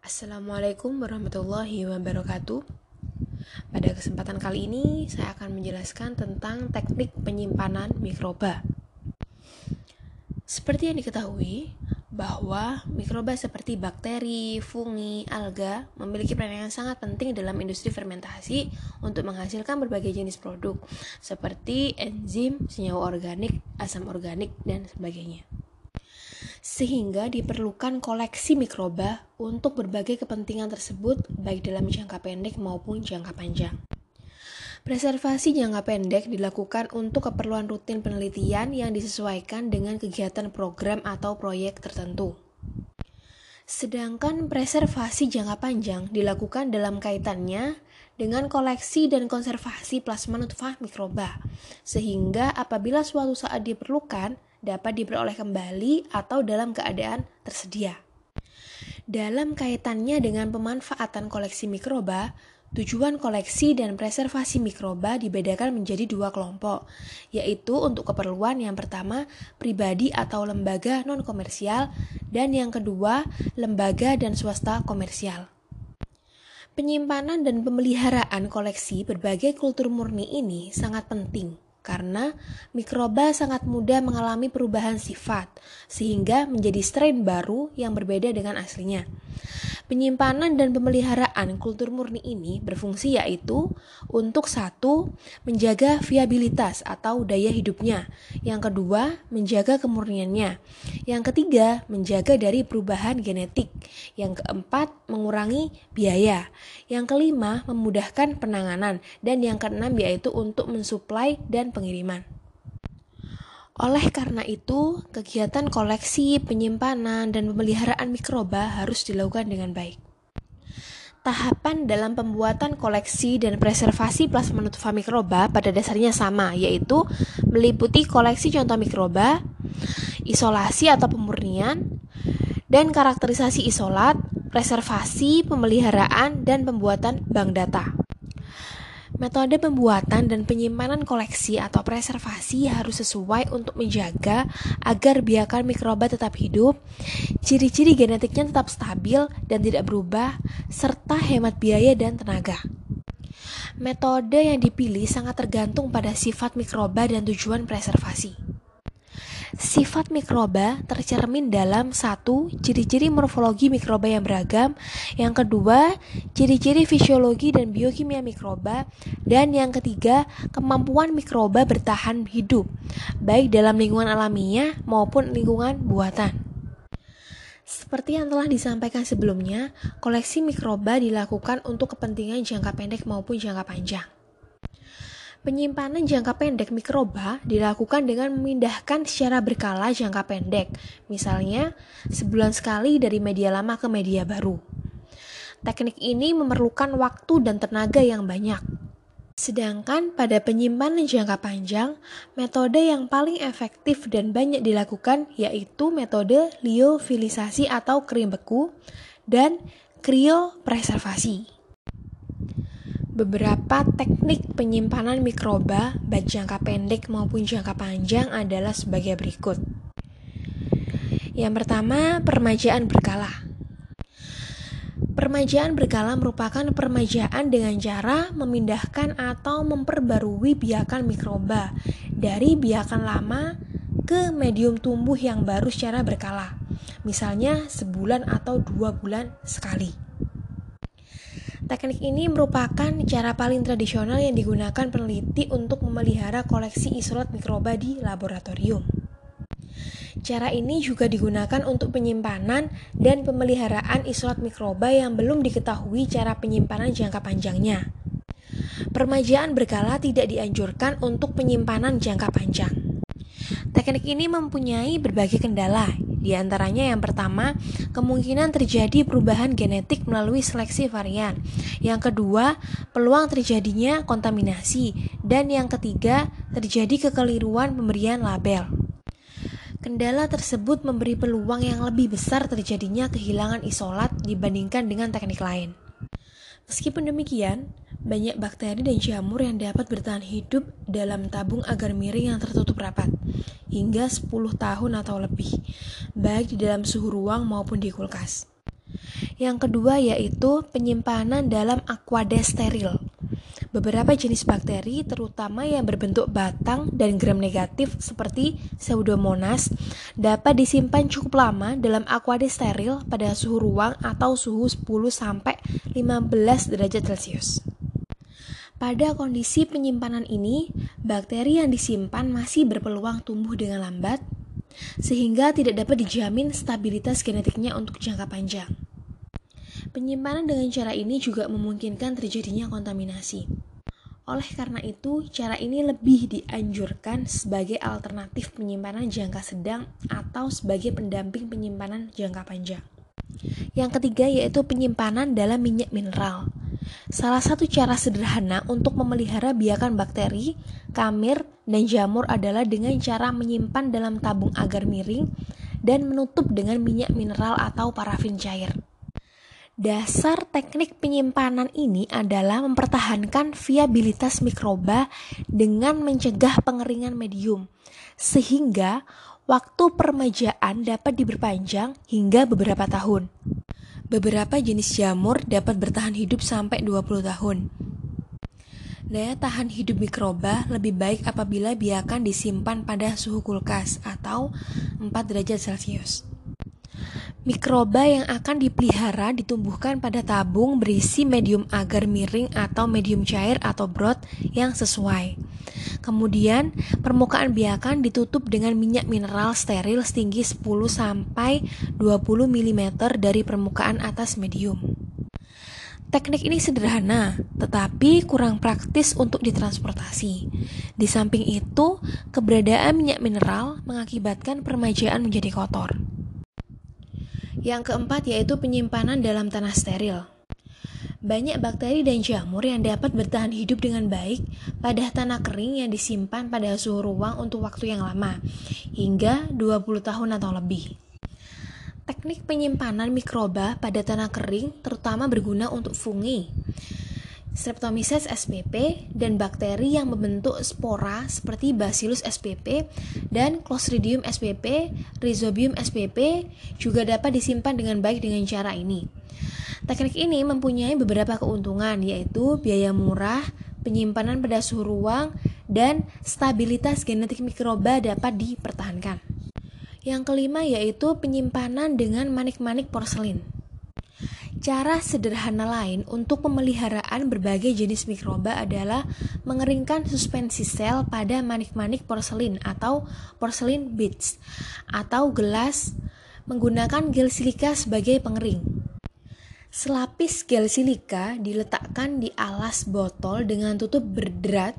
Assalamualaikum warahmatullahi wabarakatuh. Pada kesempatan kali ini, saya akan menjelaskan tentang teknik penyimpanan mikroba. Seperti yang diketahui, bahwa mikroba seperti bakteri, fungi, alga memiliki peran yang sangat penting dalam industri fermentasi untuk menghasilkan berbagai jenis produk seperti enzim, senyawa organik, asam organik, dan sebagainya sehingga diperlukan koleksi mikroba untuk berbagai kepentingan tersebut, baik dalam jangka pendek maupun jangka panjang. Preservasi jangka pendek dilakukan untuk keperluan rutin penelitian yang disesuaikan dengan kegiatan program atau proyek tertentu. Sedangkan preservasi jangka panjang dilakukan dalam kaitannya dengan koleksi dan konservasi plasma nutfah mikroba, sehingga apabila suatu saat diperlukan, dapat diperoleh kembali atau dalam keadaan tersedia. Dalam kaitannya dengan pemanfaatan koleksi mikroba, Tujuan koleksi dan preservasi mikroba dibedakan menjadi dua kelompok, yaitu untuk keperluan yang pertama pribadi atau lembaga non-komersial, dan yang kedua lembaga dan swasta komersial. Penyimpanan dan pemeliharaan koleksi berbagai kultur murni ini sangat penting karena mikroba sangat mudah mengalami perubahan sifat, sehingga menjadi strain baru yang berbeda dengan aslinya. Penyimpanan dan pemeliharaan kultur murni ini berfungsi yaitu untuk satu, menjaga viabilitas atau daya hidupnya. Yang kedua, menjaga kemurniannya. Yang ketiga, menjaga dari perubahan genetik. Yang keempat, mengurangi biaya. Yang kelima, memudahkan penanganan. Dan yang keenam yaitu untuk mensuplai dan pengiriman. Oleh karena itu, kegiatan koleksi, penyimpanan, dan pemeliharaan mikroba harus dilakukan dengan baik. Tahapan dalam pembuatan koleksi dan preservasi plasma nutfa mikroba pada dasarnya sama, yaitu meliputi koleksi contoh mikroba, isolasi atau pemurnian, dan karakterisasi isolat, preservasi, pemeliharaan, dan pembuatan bank data. Metode pembuatan dan penyimpanan koleksi atau preservasi harus sesuai untuk menjaga agar biakan mikroba tetap hidup, ciri-ciri genetiknya tetap stabil dan tidak berubah, serta hemat biaya dan tenaga. Metode yang dipilih sangat tergantung pada sifat mikroba dan tujuan preservasi. Sifat mikroba tercermin dalam satu ciri-ciri morfologi mikroba yang beragam, yang kedua ciri-ciri fisiologi dan biokimia mikroba, dan yang ketiga kemampuan mikroba bertahan hidup, baik dalam lingkungan alamiah maupun lingkungan buatan. Seperti yang telah disampaikan sebelumnya, koleksi mikroba dilakukan untuk kepentingan jangka pendek maupun jangka panjang. Penyimpanan jangka pendek mikroba dilakukan dengan memindahkan secara berkala jangka pendek, misalnya sebulan sekali dari media lama ke media baru. Teknik ini memerlukan waktu dan tenaga yang banyak. Sedangkan pada penyimpanan jangka panjang, metode yang paling efektif dan banyak dilakukan yaitu metode liofilisasi atau krim beku dan kriopreservasi. Beberapa teknik penyimpanan mikroba baik jangka pendek maupun jangka panjang adalah sebagai berikut. Yang pertama, permajaan berkala. Permajaan berkala merupakan permajaan dengan cara memindahkan atau memperbarui biakan mikroba dari biakan lama ke medium tumbuh yang baru secara berkala, misalnya sebulan atau dua bulan sekali. Teknik ini merupakan cara paling tradisional yang digunakan peneliti untuk memelihara koleksi isolat mikroba di laboratorium. Cara ini juga digunakan untuk penyimpanan dan pemeliharaan isolat mikroba yang belum diketahui cara penyimpanan jangka panjangnya. Permajaan berkala tidak dianjurkan untuk penyimpanan jangka panjang. Teknik ini mempunyai berbagai kendala, di antaranya yang pertama, kemungkinan terjadi perubahan genetik melalui seleksi varian. Yang kedua, peluang terjadinya kontaminasi. Dan yang ketiga, terjadi kekeliruan pemberian label. Kendala tersebut memberi peluang yang lebih besar terjadinya kehilangan isolat dibandingkan dengan teknik lain. Meskipun demikian, banyak bakteri dan jamur yang dapat bertahan hidup dalam tabung agar miring yang tertutup rapat hingga 10 tahun atau lebih, baik di dalam suhu ruang maupun di kulkas. Yang kedua yaitu penyimpanan dalam aquade steril. Beberapa jenis bakteri, terutama yang berbentuk batang dan gram negatif seperti Pseudomonas, dapat disimpan cukup lama dalam aquade steril pada suhu ruang atau suhu 10 sampai 15 derajat Celcius. Pada kondisi penyimpanan ini, bakteri yang disimpan masih berpeluang tumbuh dengan lambat, sehingga tidak dapat dijamin stabilitas genetiknya untuk jangka panjang. Penyimpanan dengan cara ini juga memungkinkan terjadinya kontaminasi. Oleh karena itu, cara ini lebih dianjurkan sebagai alternatif penyimpanan jangka sedang atau sebagai pendamping penyimpanan jangka panjang. Yang ketiga yaitu penyimpanan dalam minyak mineral. Salah satu cara sederhana untuk memelihara biakan bakteri, kamir, dan jamur adalah dengan cara menyimpan dalam tabung agar miring dan menutup dengan minyak mineral atau parafin cair. Dasar teknik penyimpanan ini adalah mempertahankan viabilitas mikroba dengan mencegah pengeringan medium, sehingga waktu permajaan dapat diperpanjang hingga beberapa tahun. Beberapa jenis jamur dapat bertahan hidup sampai 20 tahun. Daya tahan hidup mikroba lebih baik apabila biakan disimpan pada suhu kulkas atau 4 derajat Celcius. Mikroba yang akan dipelihara ditumbuhkan pada tabung berisi medium agar miring atau medium cair atau broth yang sesuai. Kemudian, permukaan biakan ditutup dengan minyak mineral steril setinggi 10 sampai 20 mm dari permukaan atas medium. Teknik ini sederhana, tetapi kurang praktis untuk ditransportasi. Di samping itu, keberadaan minyak mineral mengakibatkan permajaan menjadi kotor. Yang keempat yaitu penyimpanan dalam tanah steril. Banyak bakteri dan jamur yang dapat bertahan hidup dengan baik pada tanah kering yang disimpan pada suhu ruang untuk waktu yang lama, hingga 20 tahun atau lebih. Teknik penyimpanan mikroba pada tanah kering terutama berguna untuk fungi, Streptomyces spp dan bakteri yang membentuk spora seperti Bacillus spp dan Clostridium spp, Rhizobium spp juga dapat disimpan dengan baik dengan cara ini. Teknik ini mempunyai beberapa keuntungan yaitu biaya murah, penyimpanan pada suhu ruang, dan stabilitas genetik mikroba dapat dipertahankan. Yang kelima yaitu penyimpanan dengan manik-manik porselin. Cara sederhana lain untuk pemeliharaan berbagai jenis mikroba adalah mengeringkan suspensi sel pada manik-manik porselin atau porcelain beads atau gelas menggunakan gel silika sebagai pengering. Selapis gel silika diletakkan di alas botol dengan tutup berderat,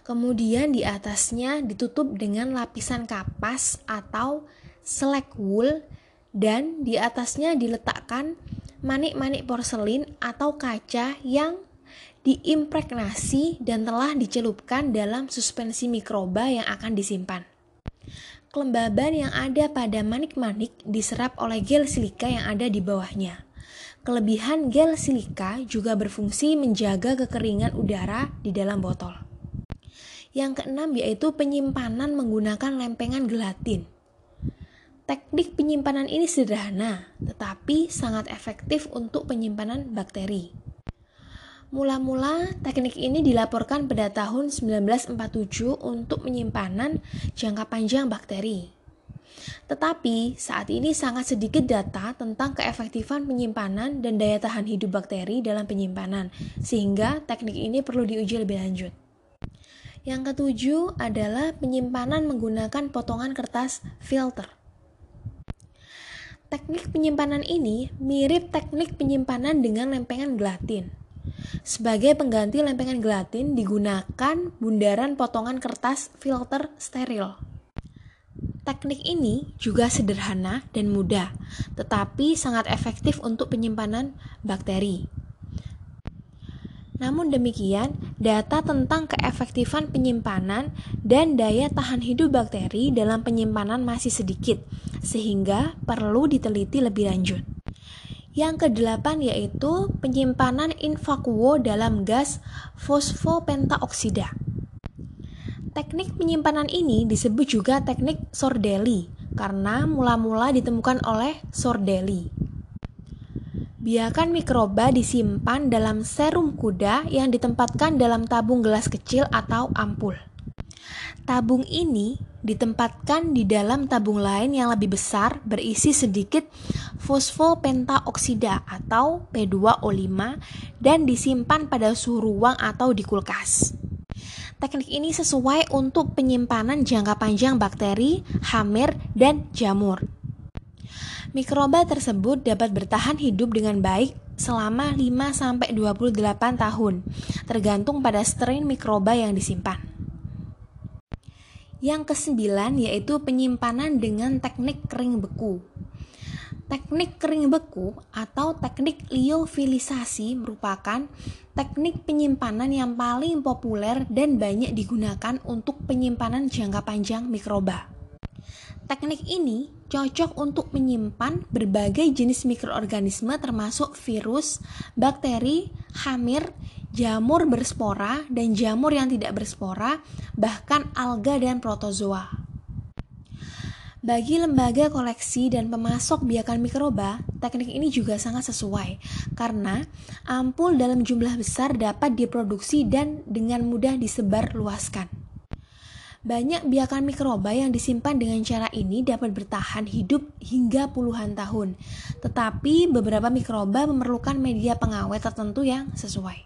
kemudian di atasnya ditutup dengan lapisan kapas atau selek wool dan di atasnya diletakkan manik-manik porselin atau kaca yang diimpregnasi dan telah dicelupkan dalam suspensi mikroba yang akan disimpan. Kelembaban yang ada pada manik-manik diserap oleh gel silika yang ada di bawahnya. Kelebihan gel silika juga berfungsi menjaga kekeringan udara di dalam botol. Yang keenam yaitu penyimpanan menggunakan lempengan gelatin. Teknik penyimpanan ini sederhana, tetapi sangat efektif untuk penyimpanan bakteri. Mula-mula, teknik ini dilaporkan pada tahun 1947 untuk penyimpanan jangka panjang bakteri. Tetapi, saat ini sangat sedikit data tentang keefektifan penyimpanan dan daya tahan hidup bakteri dalam penyimpanan, sehingga teknik ini perlu diuji lebih lanjut. Yang ketujuh adalah penyimpanan menggunakan potongan kertas filter. Teknik penyimpanan ini mirip teknik penyimpanan dengan lempengan gelatin. Sebagai pengganti lempengan gelatin digunakan bundaran potongan kertas filter steril. Teknik ini juga sederhana dan mudah, tetapi sangat efektif untuk penyimpanan bakteri. Namun demikian, data tentang keefektifan penyimpanan dan daya tahan hidup bakteri dalam penyimpanan masih sedikit, sehingga perlu diteliti lebih lanjut. Yang kedelapan yaitu penyimpanan invakuo dalam gas fosfopentaoksida. Teknik penyimpanan ini disebut juga teknik Sordelli karena mula-mula ditemukan oleh Sordelli. Biakan mikroba disimpan dalam serum kuda yang ditempatkan dalam tabung gelas kecil atau ampul. Tabung ini ditempatkan di dalam tabung lain yang lebih besar berisi sedikit fosfopentaoksida atau P2O5 dan disimpan pada suhu ruang atau di kulkas. Teknik ini sesuai untuk penyimpanan jangka panjang bakteri, hamir, dan jamur. Mikroba tersebut dapat bertahan hidup dengan baik selama 5-28 tahun, tergantung pada strain mikroba yang disimpan. Yang kesembilan yaitu penyimpanan dengan teknik kering beku. Teknik kering beku atau teknik liofilisasi merupakan teknik penyimpanan yang paling populer dan banyak digunakan untuk penyimpanan jangka panjang mikroba. Teknik ini cocok untuk menyimpan berbagai jenis mikroorganisme termasuk virus, bakteri, hamir, jamur berspora, dan jamur yang tidak berspora, bahkan alga dan protozoa. Bagi lembaga koleksi dan pemasok biakan mikroba, teknik ini juga sangat sesuai karena ampul dalam jumlah besar dapat diproduksi dan dengan mudah disebar luaskan. Banyak biakan mikroba yang disimpan dengan cara ini dapat bertahan hidup hingga puluhan tahun, tetapi beberapa mikroba memerlukan media pengawet tertentu yang sesuai.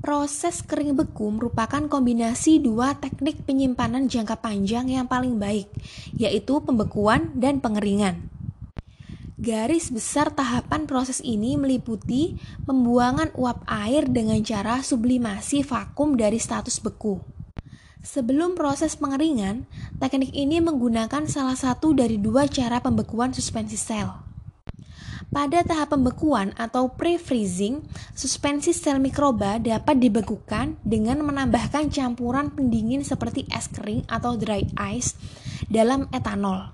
Proses kering beku merupakan kombinasi dua teknik penyimpanan jangka panjang yang paling baik, yaitu pembekuan dan pengeringan. Garis besar tahapan proses ini meliputi pembuangan uap air dengan cara sublimasi vakum dari status beku. Sebelum proses pengeringan, teknik ini menggunakan salah satu dari dua cara pembekuan suspensi sel. Pada tahap pembekuan atau pre-freezing, suspensi sel mikroba dapat dibekukan dengan menambahkan campuran pendingin seperti es kering atau dry ice dalam etanol.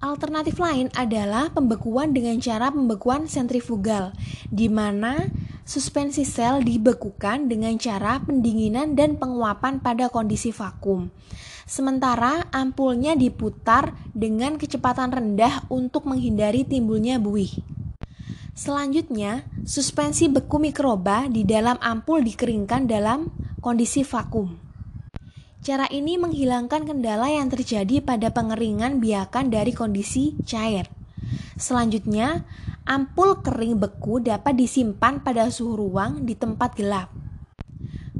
Alternatif lain adalah pembekuan dengan cara pembekuan sentrifugal, di mana suspensi sel dibekukan dengan cara pendinginan dan penguapan pada kondisi vakum. Sementara ampulnya diputar dengan kecepatan rendah untuk menghindari timbulnya buih. Selanjutnya, suspensi beku mikroba di dalam ampul dikeringkan dalam kondisi vakum. Cara ini menghilangkan kendala yang terjadi pada pengeringan biakan dari kondisi cair. Selanjutnya, Ampul kering beku dapat disimpan pada suhu ruang di tempat gelap.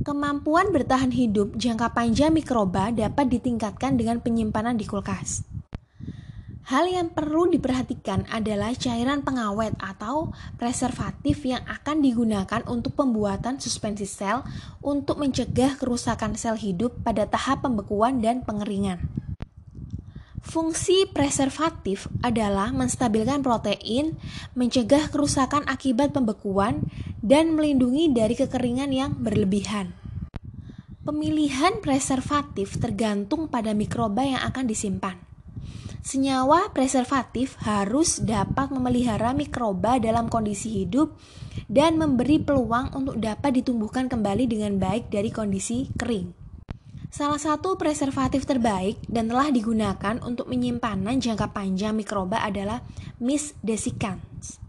Kemampuan bertahan hidup jangka panjang mikroba dapat ditingkatkan dengan penyimpanan di kulkas. Hal yang perlu diperhatikan adalah cairan pengawet atau preservatif yang akan digunakan untuk pembuatan suspensi sel untuk mencegah kerusakan sel hidup pada tahap pembekuan dan pengeringan. Fungsi preservatif adalah menstabilkan protein, mencegah kerusakan akibat pembekuan, dan melindungi dari kekeringan yang berlebihan. Pemilihan preservatif tergantung pada mikroba yang akan disimpan. Senyawa preservatif harus dapat memelihara mikroba dalam kondisi hidup dan memberi peluang untuk dapat ditumbuhkan kembali dengan baik dari kondisi kering. Salah satu preservatif terbaik dan telah digunakan untuk penyimpanan jangka panjang mikroba adalah Miss desiccans.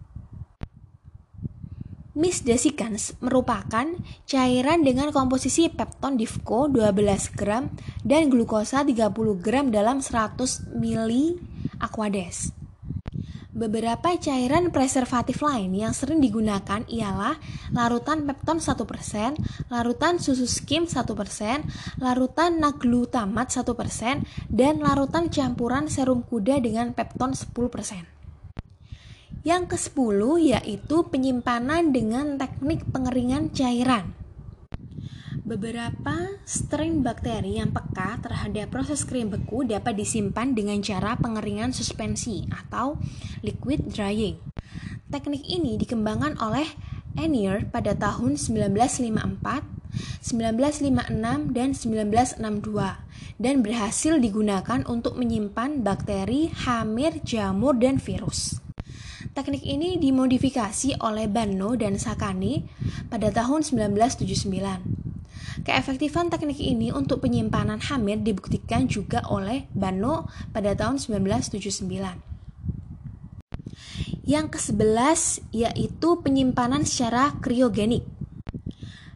Miss desiccans merupakan cairan dengan komposisi pepton difco 12 gram dan glukosa 30 gram dalam 100 ml aquades. Beberapa cairan preservatif lain yang sering digunakan ialah larutan pepton 1%, larutan susu skim 1%, larutan naglutamat 1%, dan larutan campuran serum kuda dengan pepton 10%. Yang ke-10 yaitu penyimpanan dengan teknik pengeringan cairan. Beberapa strain bakteri yang peka terhadap proses kering beku dapat disimpan dengan cara pengeringan suspensi atau liquid drying. Teknik ini dikembangkan oleh Enier pada tahun 1954, 1956, dan 1962 dan berhasil digunakan untuk menyimpan bakteri, hamir, jamur, dan virus. Teknik ini dimodifikasi oleh Banno dan Sakani pada tahun 1979. Keefektifan teknik ini untuk penyimpanan hamir dibuktikan juga oleh Bano pada tahun 1979. Yang ke-11 yaitu penyimpanan secara kriogenik.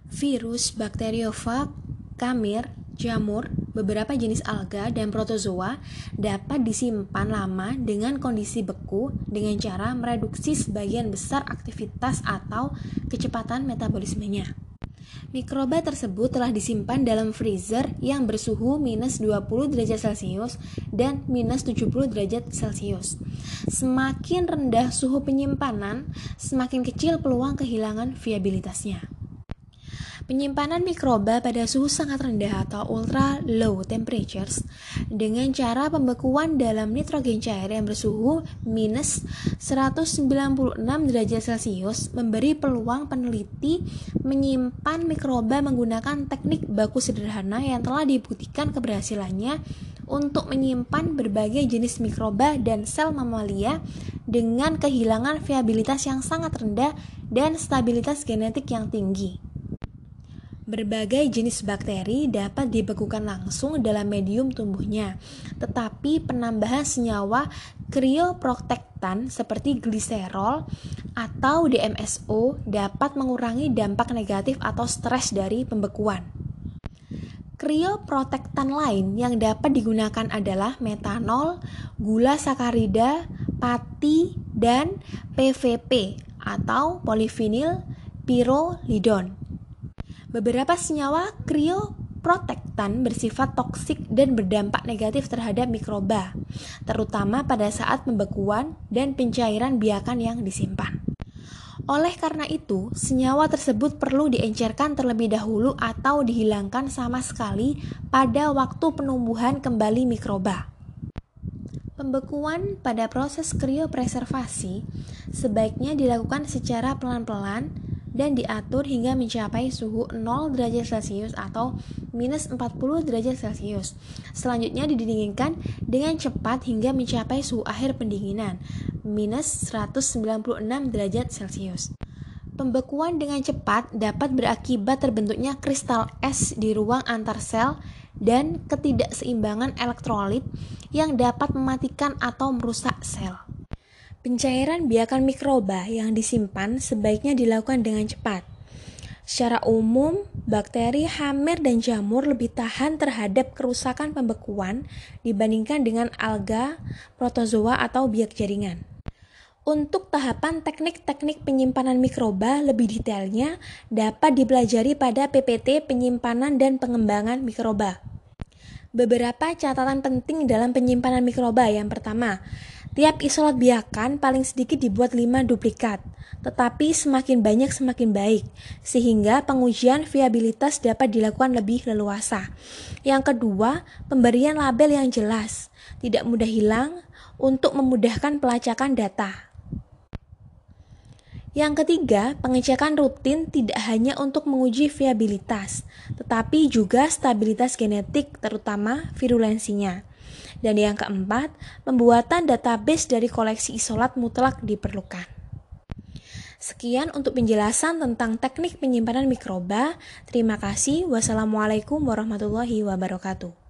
Virus, bakteriofag, kamir, jamur, beberapa jenis alga, dan protozoa dapat disimpan lama dengan kondisi beku dengan cara mereduksi sebagian besar aktivitas atau kecepatan metabolismenya. Mikroba tersebut telah disimpan dalam freezer yang bersuhu minus 20 derajat Celcius dan minus 70 derajat Celcius. Semakin rendah suhu penyimpanan, semakin kecil peluang kehilangan viabilitasnya. Penyimpanan mikroba pada suhu sangat rendah atau ultra low temperatures dengan cara pembekuan dalam nitrogen cair yang bersuhu minus 196 derajat Celcius memberi peluang peneliti menyimpan mikroba menggunakan teknik baku sederhana yang telah dibuktikan keberhasilannya untuk menyimpan berbagai jenis mikroba dan sel mamalia dengan kehilangan viabilitas yang sangat rendah dan stabilitas genetik yang tinggi. Berbagai jenis bakteri dapat dibekukan langsung dalam medium tumbuhnya, tetapi penambahan senyawa krioprotektan seperti gliserol atau DMSO dapat mengurangi dampak negatif atau stres dari pembekuan. Krioprotektan lain yang dapat digunakan adalah metanol, gula sakarida, pati, dan PVP atau polyvinyl pyrrolidon. Beberapa senyawa krioprotektan bersifat toksik dan berdampak negatif terhadap mikroba, terutama pada saat pembekuan dan pencairan biakan yang disimpan. Oleh karena itu, senyawa tersebut perlu diencerkan terlebih dahulu atau dihilangkan sama sekali pada waktu penumbuhan kembali mikroba. Pembekuan pada proses kriopreservasi sebaiknya dilakukan secara pelan-pelan dan diatur hingga mencapai suhu 0 derajat Celcius atau minus 40 derajat Celcius. Selanjutnya didinginkan dengan cepat hingga mencapai suhu akhir pendinginan, minus 196 derajat Celcius. Pembekuan dengan cepat dapat berakibat terbentuknya kristal es di ruang antar sel dan ketidakseimbangan elektrolit yang dapat mematikan atau merusak sel. Pencairan biakan mikroba yang disimpan sebaiknya dilakukan dengan cepat. Secara umum, bakteri, hamir, dan jamur lebih tahan terhadap kerusakan pembekuan dibandingkan dengan alga, protozoa, atau biak jaringan. Untuk tahapan teknik-teknik penyimpanan mikroba lebih detailnya dapat dipelajari pada PPT penyimpanan dan pengembangan mikroba. Beberapa catatan penting dalam penyimpanan mikroba yang pertama, Tiap isolat biakan paling sedikit dibuat 5 duplikat, tetapi semakin banyak semakin baik, sehingga pengujian viabilitas dapat dilakukan lebih leluasa. Yang kedua, pemberian label yang jelas, tidak mudah hilang untuk memudahkan pelacakan data. Yang ketiga, pengecekan rutin tidak hanya untuk menguji viabilitas, tetapi juga stabilitas genetik, terutama virulensinya. Dan yang keempat, pembuatan database dari koleksi isolat mutlak diperlukan. Sekian untuk penjelasan tentang teknik penyimpanan mikroba. Terima kasih. Wassalamualaikum warahmatullahi wabarakatuh.